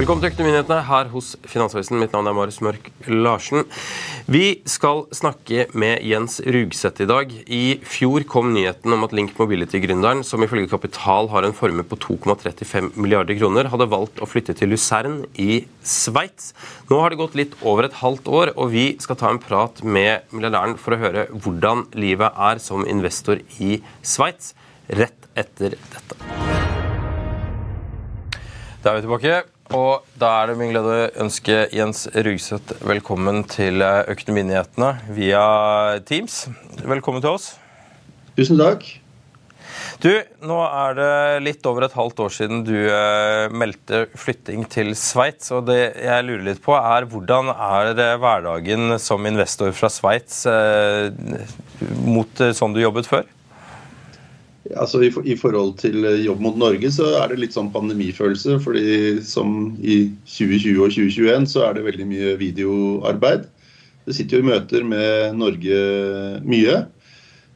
Velkommen til Økonominyhetene her hos Finansavisen. Mitt navn er Marius Mørk Larsen. Vi skal snakke med Jens Rugseth i dag. I fjor kom nyheten om at Link Mobility-gründeren, som ifølge Kapital har en formue på 2,35 milliarder kroner, hadde valgt å flytte til Luzern i Sveits. Nå har det gått litt over et halvt år, og vi skal ta en prat med milliardæren for å høre hvordan livet er som investor i Sveits rett etter dette. Da er vi tilbake. Og da er det min glede å ønske Jens Rugseth velkommen til Økonominyhetene via Teams. Velkommen til oss. Tusen takk. Du, nå er det litt over et halvt år siden du eh, meldte flytting til Sveits. Og det jeg lurer litt på, er hvordan er hverdagen som investor fra Sveits eh, mot eh, sånn du jobbet før? Altså i, forhold til jobb mot Norge så er det litt sånn pandemifølelse. fordi som i 2020 og 2021 så er det veldig mye videoarbeid. Det sitter jo i møter med Norge mye.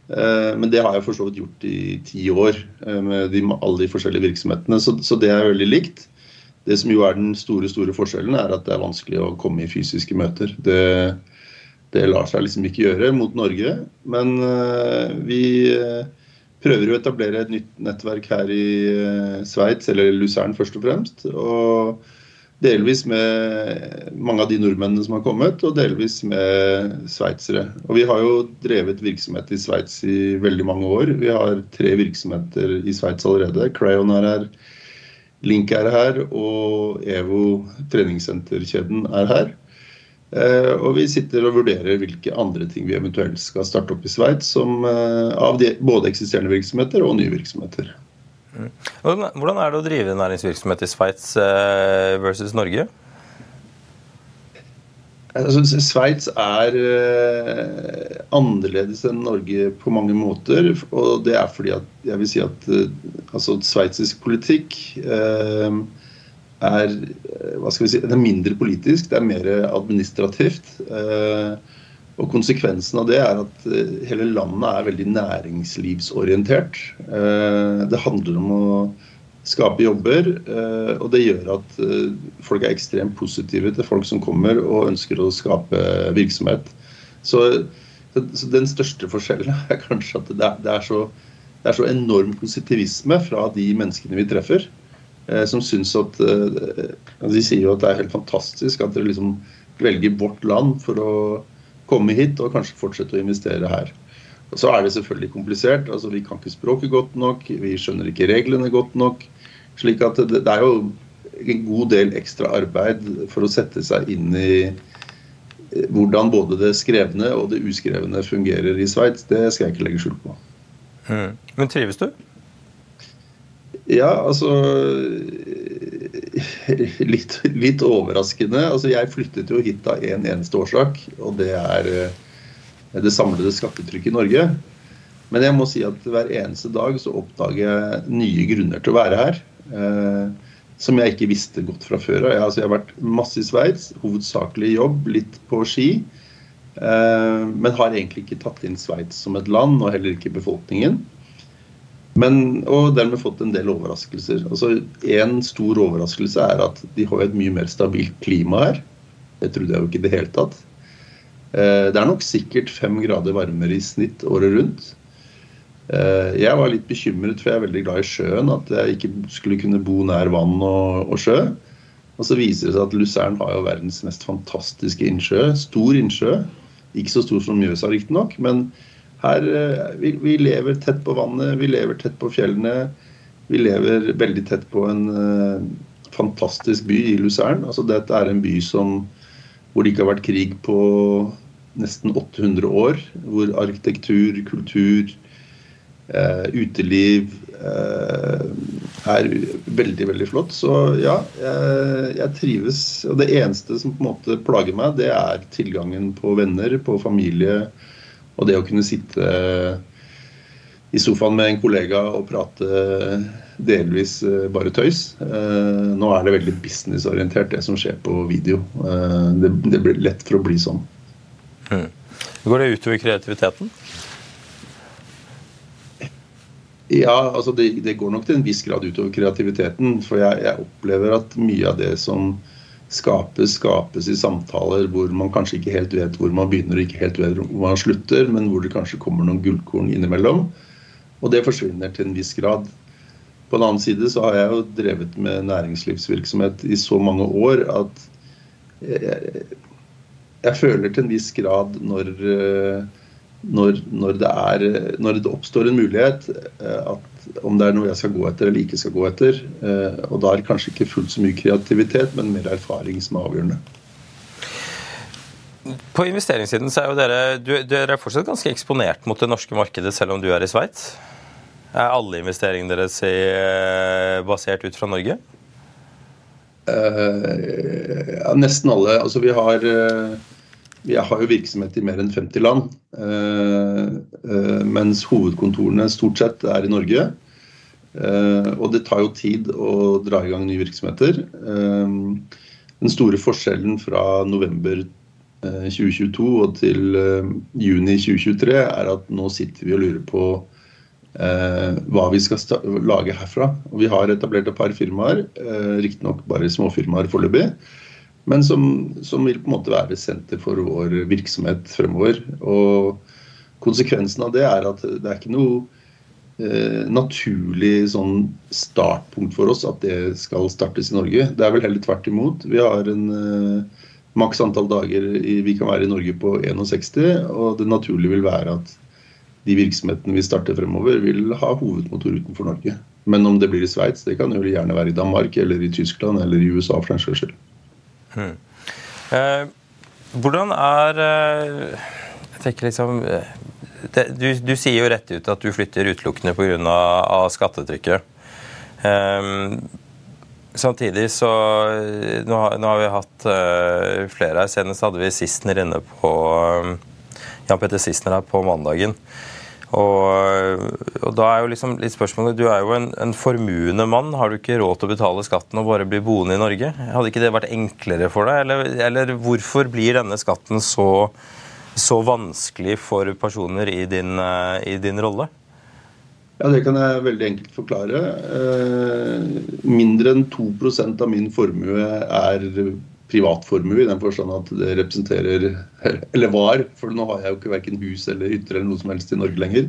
Eh, men det har jeg for så vidt gjort i ti år eh, med de, alle de forskjellige virksomhetene. Så, så, det er veldig likt. Det som jo er den store store forskjellen, er at det er vanskelig å komme i fysiske møter. Det, det lar seg liksom ikke gjøre mot Norge. Men eh, vi prøver å etablere et nytt nettverk her i uh, Sveits, eller Luzern først og fremst. Og delvis med mange av de nordmennene som har kommet, og delvis med sveitsere. Og vi har jo drevet virksomhet i Sveits i veldig mange år. Vi har tre virksomheter i Sveits allerede. Crayon er her, Link er her, og EVO treningssenterkjeden er her. Eh, og vi sitter og vurderer hvilke andre ting vi eventuelt skal starte opp i Sveits, eh, av de, både eksisterende virksomheter og nye virksomheter. Hvordan er det å drive næringsvirksomhet i Sveits eh, versus Norge? Altså, Sveits er annerledes enn Norge på mange måter. Og det er fordi at jeg vil si at altså, sveitsisk politikk eh, er, eh, hva skal vi si, det er mindre politisk, det er mer administrativt. Eh, og Konsekvensen av det er at eh, hele landet er veldig næringslivsorientert. Det handler om å skape jobber, og det gjør at folk er ekstremt positive til folk som kommer og ønsker å skape virksomhet. Så, så den største forskjellen er kanskje at det er, det er, så, det er så enorm positivisme fra de menneskene vi treffer. Eh, som syns at eh, De sier jo at det er helt fantastisk at dere liksom velger vårt land for å komme hit og kanskje fortsette å investere her. Og Så er det selvfølgelig komplisert. altså Vi kan ikke språket godt nok, vi skjønner ikke reglene godt nok. slik at det, er jo en god del ekstra arbeid for å sette seg inn i eh, hvordan både det skrevne og det uskrevne fungerer i Sveits. Det skal jeg ikke legge skjul på. Mm. Men trives du? Ja, altså litt, litt, overraskende. Altså, jeg flyttet jo hit av én en eneste årsak, og det er eh, det samlede skattetrykket i Norge. Men jeg må si at hver eneste dag så oppdager jeg nye grunner til å være her. Eh, som jeg ikke visste godt fra før av. Jeg, altså, jeg, har vært masse i Sveits, hovedsakelig jobb, litt på ski. Eh, men har egentlig ikke tatt inn Sveits som et land, og heller ikke befolkningen. Men, og dermed fått en del overraskelser. Altså, en stor overraskelse er at de har et mye mer stabilt klima her. Det trodde jeg jo ikke i det hele tatt. Eh, det er nok sikkert fem grader varmere i snitt året rundt. Eh, jeg var litt bekymret, for jeg er veldig glad i sjøen, at jeg ikke skulle kunne bo nær vann og, og sjø. Og så viser det seg at Luzern har jo verdens mest fantastiske innsjø. Stor innsjø. Ikke så stor som Mjøsa, riktignok, men her eh, vi, vi, lever tett på vannet, vi lever tett på fjellene. Vi lever veldig tett på en uh, fantastisk by i Luzern. Altså, dette er en by som, hvor det ikke har vært krig på nesten 800 år. Hvor arkitektur, kultur, Uh, uteliv uh, er veldig, veldig flott. Så ja, jeg, jeg, trives. Og det eneste som på en måte plager meg, det er tilgangen på venner, på familie. Og det å kunne sitte i sofaen med en kollega og prate delvis uh, bare tøys. nå er det veldig businessorientert, det som skjer på video. Det, det, blir lett for å bli sånn. Mm. Går det utover kreativiteten? Ja, altså det, det, går nok til en viss grad utover kreativiteten. For jeg, jeg, opplever at mye av det som skapes, skapes i samtaler hvor man kanskje ikke helt vet hvor man begynner og ikke helt vet hvor man slutter, men hvor det kanskje kommer noen gullkorn innimellom. Og det forsvinner til en viss grad. På den annen side så har jeg jo drevet med næringslivsvirksomhet i så mange år at jeg, jeg føler til en viss grad når når, når, det er, når, det oppstår en mulighet, eh, at om det er noe jeg skal gå etter eller ikke skal gå etter. Eh, og da er det kanskje ikke fullt så mye kreativitet, men mer erfaring som er avgjørende. På investeringssiden så er jo dere, du, dere er fortsatt ganske eksponert mot det norske markedet, selv om du er i Sveits. Er alle investeringene deres i, basert ut fra Norge? Uh, ja, nesten alle. Altså vi har uh, vi har jo virksomhet i mer enn 50 land, eh, eh, mens hovedkontorene stort sett er i Norge. Eh, og det tar jo tid å dra i gang nye virksomheter. Den store forskjellen fra november 2022 og til juni 2023 er at nå sitter vi og lurer på hva vi skal lage herfra. Og vi har etablert et par firmaer, riktignok bare småfirmaer foreløpig men som, som, vil på en måte være senter for vår virksomhet fremover. Og konsekvensen av det er at det er ikke noe eh, naturlig sånn startpunkt for oss at det skal startes i Norge. Det er vel heller tvert imot. Vi har en eh, maks antall dager i, vi kan være i Norge på 61, og det naturlige vil være at de virksomhetene vi starter fremover, vil ha hovedmotor utenfor Norge. Men om det blir i Sveits, det kan jo gjerne være i Danmark eller i Tyskland eller i USA for den saks. Eh, hvordan er eh, Jeg tenker liksom eh, det, du, du, sier jo rett ut at du flytter utelukkende pga. skattetrykket. Eh, samtidig så nå, nå, har vi hatt uh, flere her. Senest hadde vi Sissener inne på Jan Petter Sissener her på mandagen. Og, og, da er jo liksom litt spørsmålet Du er jo en, en, formuende mann. Har du ikke råd til å betale skatten og bare bli boende i Norge? Hadde ikke det vært enklere for deg? Eller, eller hvorfor blir denne skatten så, så vanskelig for personer i din, eh, i din, rolle? Ja, Det kan jeg veldig enkelt forklare. Eh, mindre enn 2% av min formue er privatformue, i den forstand at det representerer Eller var, for nå har jeg jo ikke verken hus eller hytter eller noe som helst i Norge lenger.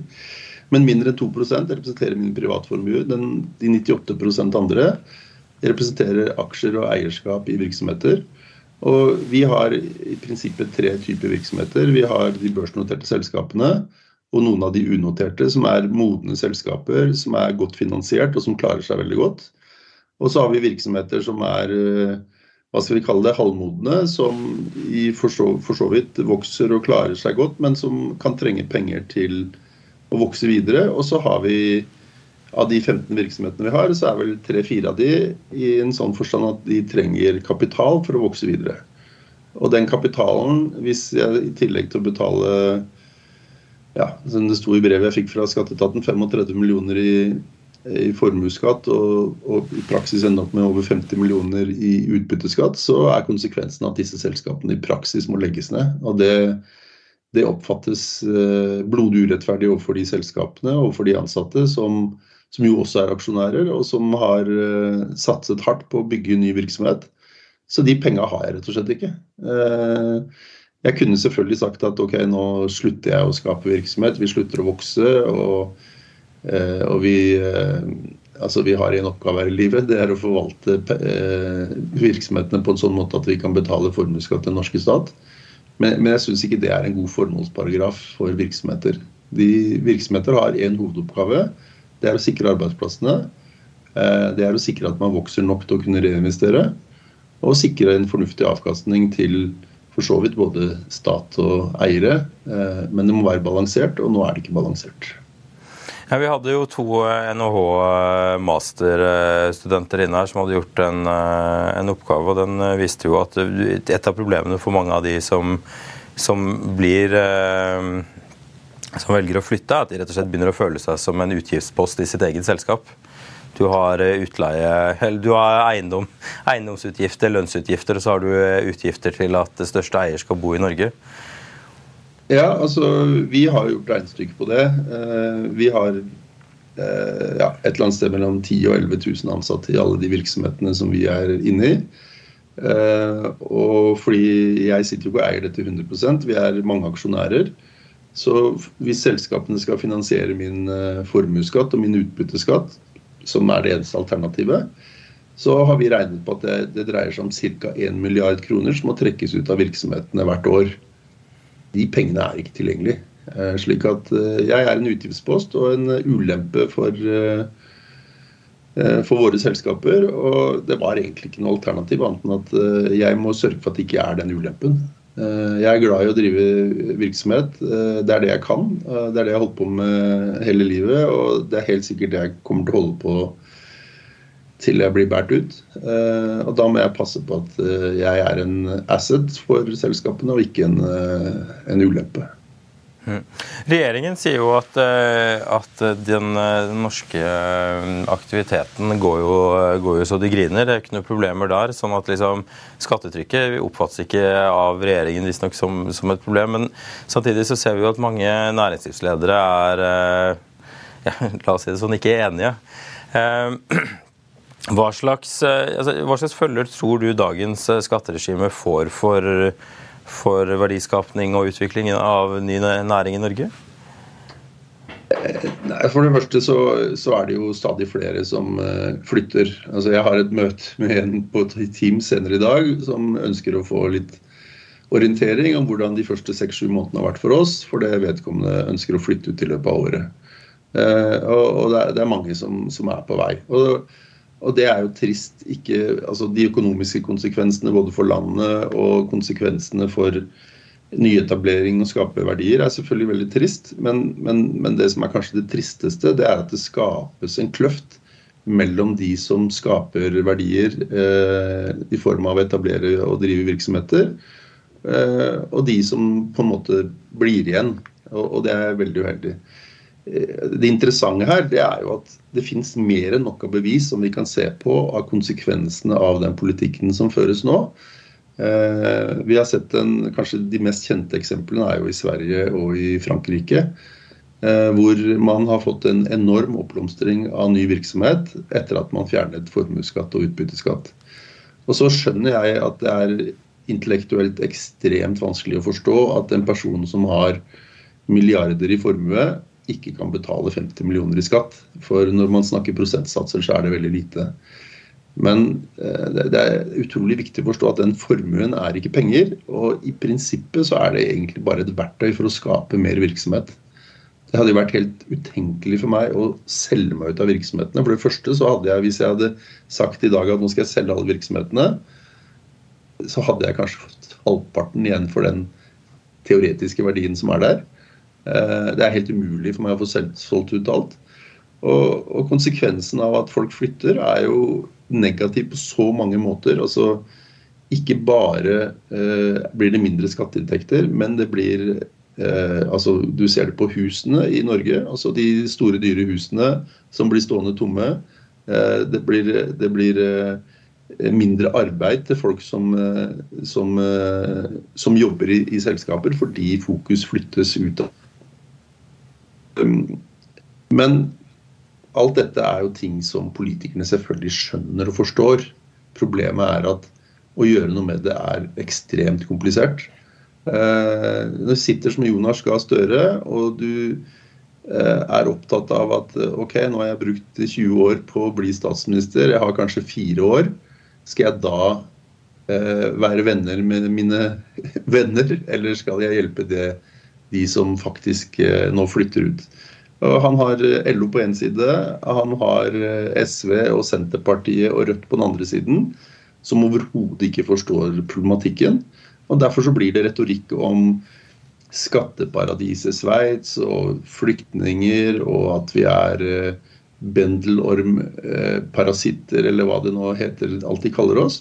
Men mindre enn 2% representerer min privatformue. De 98% andre representerer aksjer og eierskap i virksomheter. Og vi har i prinsippet tre typer virksomheter. Vi har de børsnoterte selskapene og noen av de unoterte, som er modne selskaper, som er godt finansiert og som klarer seg veldig godt. Og så har vi virksomheter som er hva skal vi kalle det, halvmodne, som i for så, for så, vidt vokser og klarer seg godt, men som kan trenge penger til å vokse videre. Og så har vi av de 15 virksomhetene vi har, så er vel tre-fire av de i en sånn forstand at de trenger kapital for å vokse videre. Og den kapitalen, hvis jeg i tillegg til å betale ja, som det sto i brevet jeg fikk fra skatteetaten, 35 millioner i i formuesskatt og, og, i praksis ender opp med over 50 millioner i utbytteskatt, så er konsekvensen at disse selskapene i praksis må legges ned. Og det, det oppfattes blodurettferdig blodig urettferdig overfor de selskapene og for de ansatte som som jo også er aksjonærer, og som har satset hardt på å bygge ny virksomhet. Så de penga har jeg rett og slett ikke. Jeg kunne selvfølgelig sagt at ok, nå slutter jeg å skape virksomhet, vi slutter å vokse. Og, og vi, altså vi har en oppgave her i livet, det er å forvalte virksomhetene på en sånn måte at vi kan betale formuesskatt til den norske stat. Men, men jeg syns ikke det er en god formålsparagraf for virksomheter. De Virksomheter har én hovedoppgave. Det er å sikre arbeidsplassene. Det er å sikre at man vokser nok til å kunne reinvestere og sikre en fornuftig avkastning til for så vidt både stat og eiere. Eh, men det må være balansert, og nå er det ikke balansert. Ja, vi hadde jo to NHH-masterstudenter inne her som hadde gjort en, en, oppgave. og Den viste jo at et av problemene for mange av de som, som blir som velger å flytte, er at de rett og slett begynner å føle seg som en utgiftspost i sitt eget selskap. Du har eh, utleie, eller du har eiendom, eiendomsutgifter, lønnsutgifter, og så har du eh, utgifter til at det største eier skal bo i Norge. Ja, altså vi har gjort regnestykke på det. Eh, vi har ja, et eller annet sted mellom 10 og 11 000 ansatte i alle de virksomhetene som vi er inne i. Og fordi jeg sitter jo ikke og eier dette 100 vi er mange aksjonærer. Så hvis selskapene skal finansiere min formuesskatt og min utbytteskatt, som er det eneste alternativet, så har vi regnet på at det, det dreier seg om ca. 1 milliard kroner som må trekkes ut av virksomhetene hvert år. De pengene er ikke tilgjengelige. Eh, slik at eh, jeg er en utgiftspost og en ulempe for, eh, for våre selskaper. Og det var egentlig ikke noe alternativ annet enn at jeg må sørge for at det ikke er den ulempen. Jeg er glad i å drive virksomhet. Det er det jeg kan. Det er det jeg har holdt på med hele livet, og det er helt sikkert det jeg kommer til å holde på til jeg blir båret ut. Og da må jeg passe på at jeg er en asset for selskapene, og ikke en, en ulempe. Mm. Regjeringen sier jo at, eh, at den, eh, norske eh, aktiviteten går jo, går jo, så de griner. Det er ikke noen problemer der. sånn at liksom, Skattetrykket oppfattes ikke av regjeringen visstnok som, som et problem. Men samtidig så ser vi jo at mange næringslivsledere er ja, la oss si det sånn, ikke enige. Hva slags, altså, hva slags følger tror du dagens skatteregime får for for verdiskapning og utvikling av ny næring i Norge? Nei, For det første så, så, er det jo stadig flere som flytter. Altså Jeg har et møte med en på Team senere i dag som ønsker å få litt orientering om hvordan de første seks-sju månedene har vært for oss, for det vedkommende ønsker å flytte ut i løpet av året. Og, og det, er, det, er, mange som, som er på vei. Og og det er jo trist. Ikke, altså de økonomiske konsekvensene både for landet og konsekvensene for nyetablering og skape verdier er selvfølgelig veldig trist. Men, men, men, det som er kanskje det tristeste, det er at det skapes en kløft mellom de som skaper verdier eh, i form av å etablere og drive virksomheter, eh, og de som på en måte blir igjen. Og, og det er veldig uheldig. Eh, det interessante her det er jo at det finnes mer enn nok av bevis som vi kan se på av konsekvensene av den politikken som føres nå. Eh, vi har sett en, Kanskje de mest kjente eksemplene er jo i Sverige og i Frankrike. Eh, hvor man har fått en enorm oppblomstring av ny virksomhet etter at man fjernet formuesskatt og utbytteskatt. Og så skjønner jeg at det er intellektuelt ekstremt vanskelig å forstå at en person som har milliarder i formue, ikke kan betale 50 millioner i skatt. For når man snakker prosentsatser, så er det veldig lite. Men eh, det er utrolig viktig å forstå at den formuen er ikke penger. Og i prinsippet så er det egentlig bare et verktøy for å skape mer virksomhet. Det hadde jo vært helt utenkelig for meg å selge meg ut av virksomhetene. For det første så hadde jeg, hvis jeg hadde sagt i dag at nå skal jeg selge alle virksomhetene, så hadde jeg kanskje fått halvparten igjen for den teoretiske verdien som er der. Eh, det er helt umulig for meg å få solgt ut alt. Og, og, konsekvensen av at folk flytter, er jo negativ på så mange måter. Altså, ikke bare eh, blir det mindre skatteinntekter, men det blir eh, altså, Du ser det på husene i Norge. altså De store, dyre husene som blir stående tomme. Eh, det blir, det blir eh, mindre arbeid til folk som, eh, som, som jobber i, i selskaper, fordi fokus flyttes ut av men alt dette er jo ting som politikerne selvfølgelig skjønner og forstår. Problemet er at å gjøre noe med det er ekstremt komplisert. Eh, du sitter som Jonas Gahr Støre, og du eh, er opptatt av at ok, nå har jeg brukt 20 år på å bli statsminister, jeg har kanskje fire år. Skal jeg da være venner med mine venner, eller skal jeg hjelpe det, de som faktisk nå flytter ut? Han har LO på én side, han har SV og Senterpartiet og Rødt på den andre siden, som overhodet ikke forstår problematikken. Og Derfor så blir det retorikk om skatteparadiset Sveits og flyktninger, og at vi er eh, bendelormparasitter, eh, eller hva det nå heter, alt de kaller oss.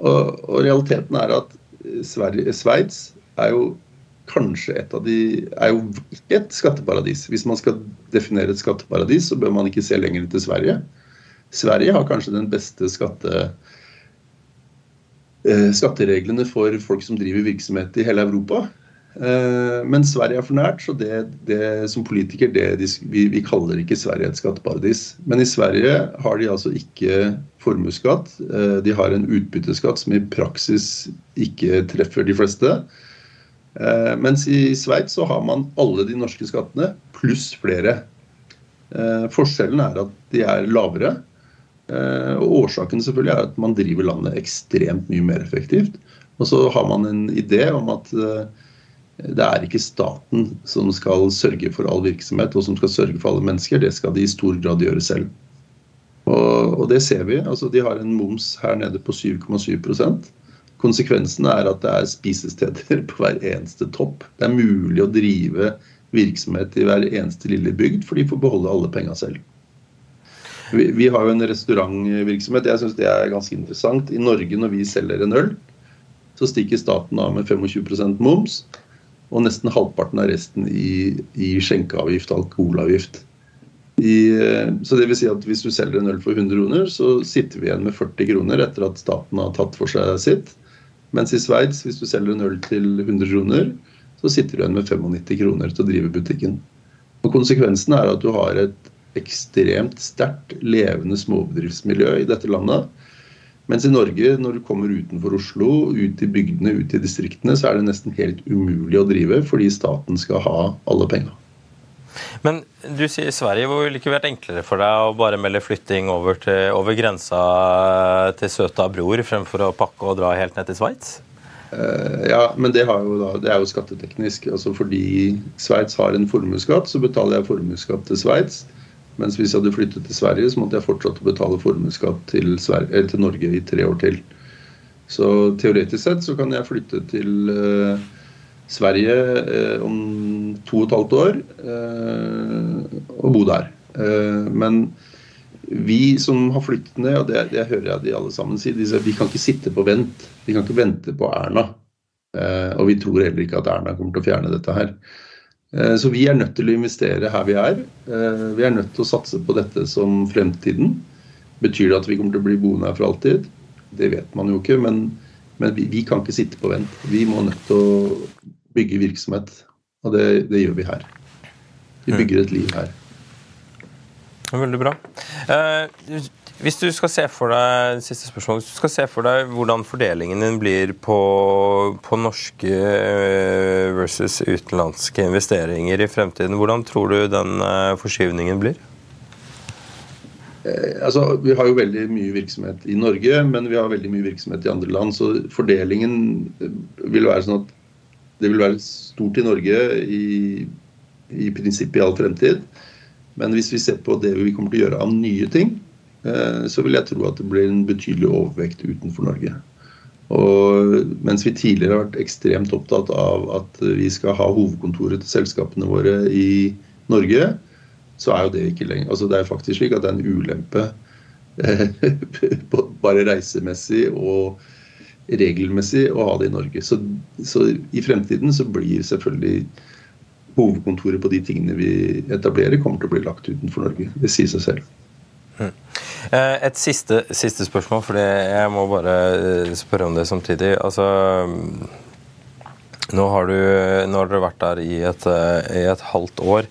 Og, og realiteten er at Sveits er jo kanskje et av de er jo ikke et skatteparadis. Hvis man skal definere et skatteparadis, så bør man ikke se lenger til Sverige. Sverige har kanskje den beste skatte Eh, skattereglene for folk som driver virksomhet i hele Europa. Eh, men Sverige er for nært, så det, det som politiker det, vi, vi, kaller ikke Sverige et skatteparadis. Men i Sverige har de altså ikke formuesskatt. Eh, de har en utbytteskatt som i praksis ikke treffer de fleste. Mens i Sveits så har man alle de norske skattene pluss flere. Forskjellen er at de er lavere. Eh, og Årsaken selvfølgelig er at man driver landet ekstremt mye mer effektivt. Og så har man en idé om at eh, det er ikke staten som skal sørge for all virksomhet og som skal sørge for alle mennesker, det skal de i stor grad gjøre selv. Og, og det ser vi. altså De har en moms her nede på 7,7 Konsekvensen er at det er spisesteder på hver eneste topp. Det er mulig å drive virksomhet i hver eneste lille bygd, for de får beholde alle penga selv. Vi, vi, har jo en restaurantvirksomhet. Jeg syns det er ganske interessant. I Norge, når vi selger en øl, så stikker staten av med 25% moms. Og nesten halvparten av resten i, i skjenkeavgift og alkoholavgift. I, så det vil si at Hvis du selger en øl for 100 kroner, så sitter vi igjen med 40 kroner etter at staten har tatt for seg sitt. Mens i Sveits, hvis du selger en øl til 100 kroner, så sitter du igjen med 95 kroner til å drive butikken. Og Konsekvensen er at du har et ekstremt sterkt levende småbedriftsmiljø i dette landet. Mens i Norge, når du kommer utenfor Oslo, ut i bygdene, ut i distriktene, så er det nesten helt umulig å drive fordi staten skal ha alle penga. Men du sier Sverige, hvor det ikke vært enklere for deg å bare melde flytting over, til, over grensa til søta bror, fremfor å pakke og dra helt ned til Sveits? Uh, ja, men det, da, det, er jo skatteteknisk. Altså Fordi Sveits har en formuesskatt, så betaler jeg formuesskatt til Sveits. Mens hvis jeg hadde flyttet til Sverige, så måtte jeg fortsatt betale formuesskatt til, til, Norge i tre år til. Så teoretisk sett så kan jeg flytte til uh, Sverige uh, om to og et halvt år uh, og bo der. men vi som har flyttet ned, og det, det hører jeg de alle sammen si, de sier vi kan ikke sitte på vent. Vi kan ikke vente på Erna. og vi tror heller ikke at Erna kommer til å fjerne dette her. Eh, så vi er nødt til å investere her vi er. Eh, vi er nødt til å satse på dette som fremtiden. Betyr det at vi kommer til å bli boende her for alltid? Det vet man jo ikke, men, men vi, vi, kan ikke sitte på vent. Vi må nødt til å bygge virksomhet, og det, det gjør vi her. Vi bygger et liv her. Veldig bra. Eh, hvis du skal se for deg siste spørsmål, hvis du skal se for deg hvordan fordelingen din blir på, på norske eh, versus utenlandske investeringer i fremtiden, hvordan tror du den eh, forskyvningen blir? Eh, altså, Vi har jo veldig mye virksomhet i Norge, men vi har veldig mye virksomhet i andre land. Så fordelingen vil være sånn at det vil være stort i Norge i, i prinsippet i all fremtid. Men hvis vi ser på det vi kommer til å gjøre av nye ting, Eh, så vil jeg tro at det blir en betydelig overvekt utenfor Norge. Og mens vi tidligere har vært ekstremt opptatt av at vi skal ha hovedkontoret til selskapene våre i Norge, så er jo det ikke lenger Altså det er faktisk slik at det er en ulempe eh, bare reisemessig og regelmessig å ha det i Norge. Så, så i fremtiden så blir selvfølgelig hovedkontoret på de tingene vi etablerer, kommer til å bli lagt utenfor Norge. Det sier seg selv. Mm. Eh, et siste, siste spørsmål, for jeg må bare eh, spørre om det samtidig. Altså, nå har, du, nå har dere vært der i et, eh, i et halvt år.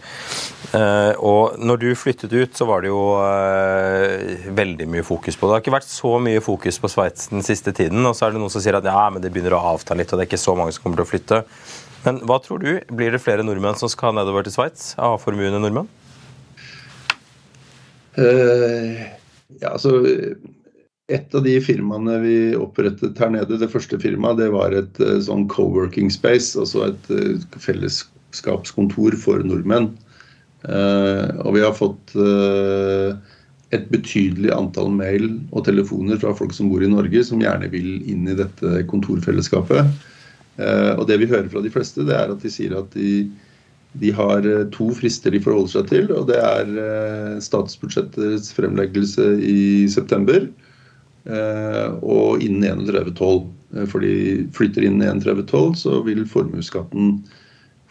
Uh, og når du flyttet ut, så var det jo uh, veldig mye fokus på det. Det har ikke vært så mye fokus på Sveits den siste tiden. Og så er det noen som sier at ja, men det begynner å avta litt, og det er ikke så mange som kommer til å flytte. Men hva tror du? Blir det flere nordmenn som skal nedover til Sveits? Av formuende nordmenn? Uh, ja, altså et av de firmaene vi opprettet her nede, det første firmaet, det var et sånn co-working space, altså et fellesskapskontor for nordmenn. Eh, og vi har fått eh, et betydelig antall mail og telefoner fra folk som bor i Norge, som gjerne vil inn i dette kontorfellesskapet. Eh, og det vi hører fra de fleste, det er at de sier at de, de har to frister de forholder seg til. Og det er statsbudsjettets fremleggelse i september og innen 31.12. For de flytter innen 31.12, så vil formuesskatten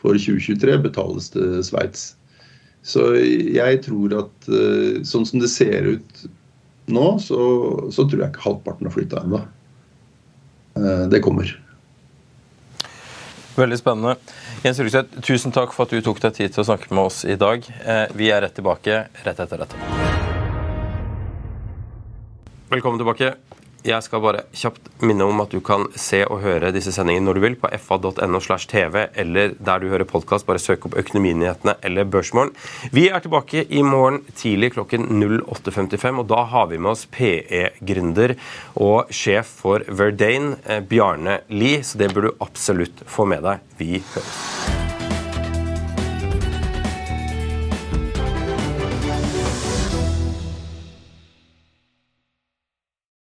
for 2023 betales til Sveits. Så jeg tror at eh, sånn som det ser ut nå, så, så tror jeg ikke halvparten har flytta ennå. Eh, det kommer. Veldig spennende. Jens Rugseth, tusen takk for at du tok deg tid til å snakke med oss i dag. Eh, vi er rett tilbake rett etter dette. Velkommen tilbake. Jeg skal bare kjapt minne om at du kan se og høre disse sendingene når du vil på fa.no slash tv, eller der du hører podkast. Bare søk opp Økonominyhetene eller Børsmorgen. Vi er tilbake i morgen tidlig klokken 08.55, og da har vi med oss PE-gründer og sjef for Verdane, eh, Bjarne Lie, så det burde du absolutt få med deg. Vi høres.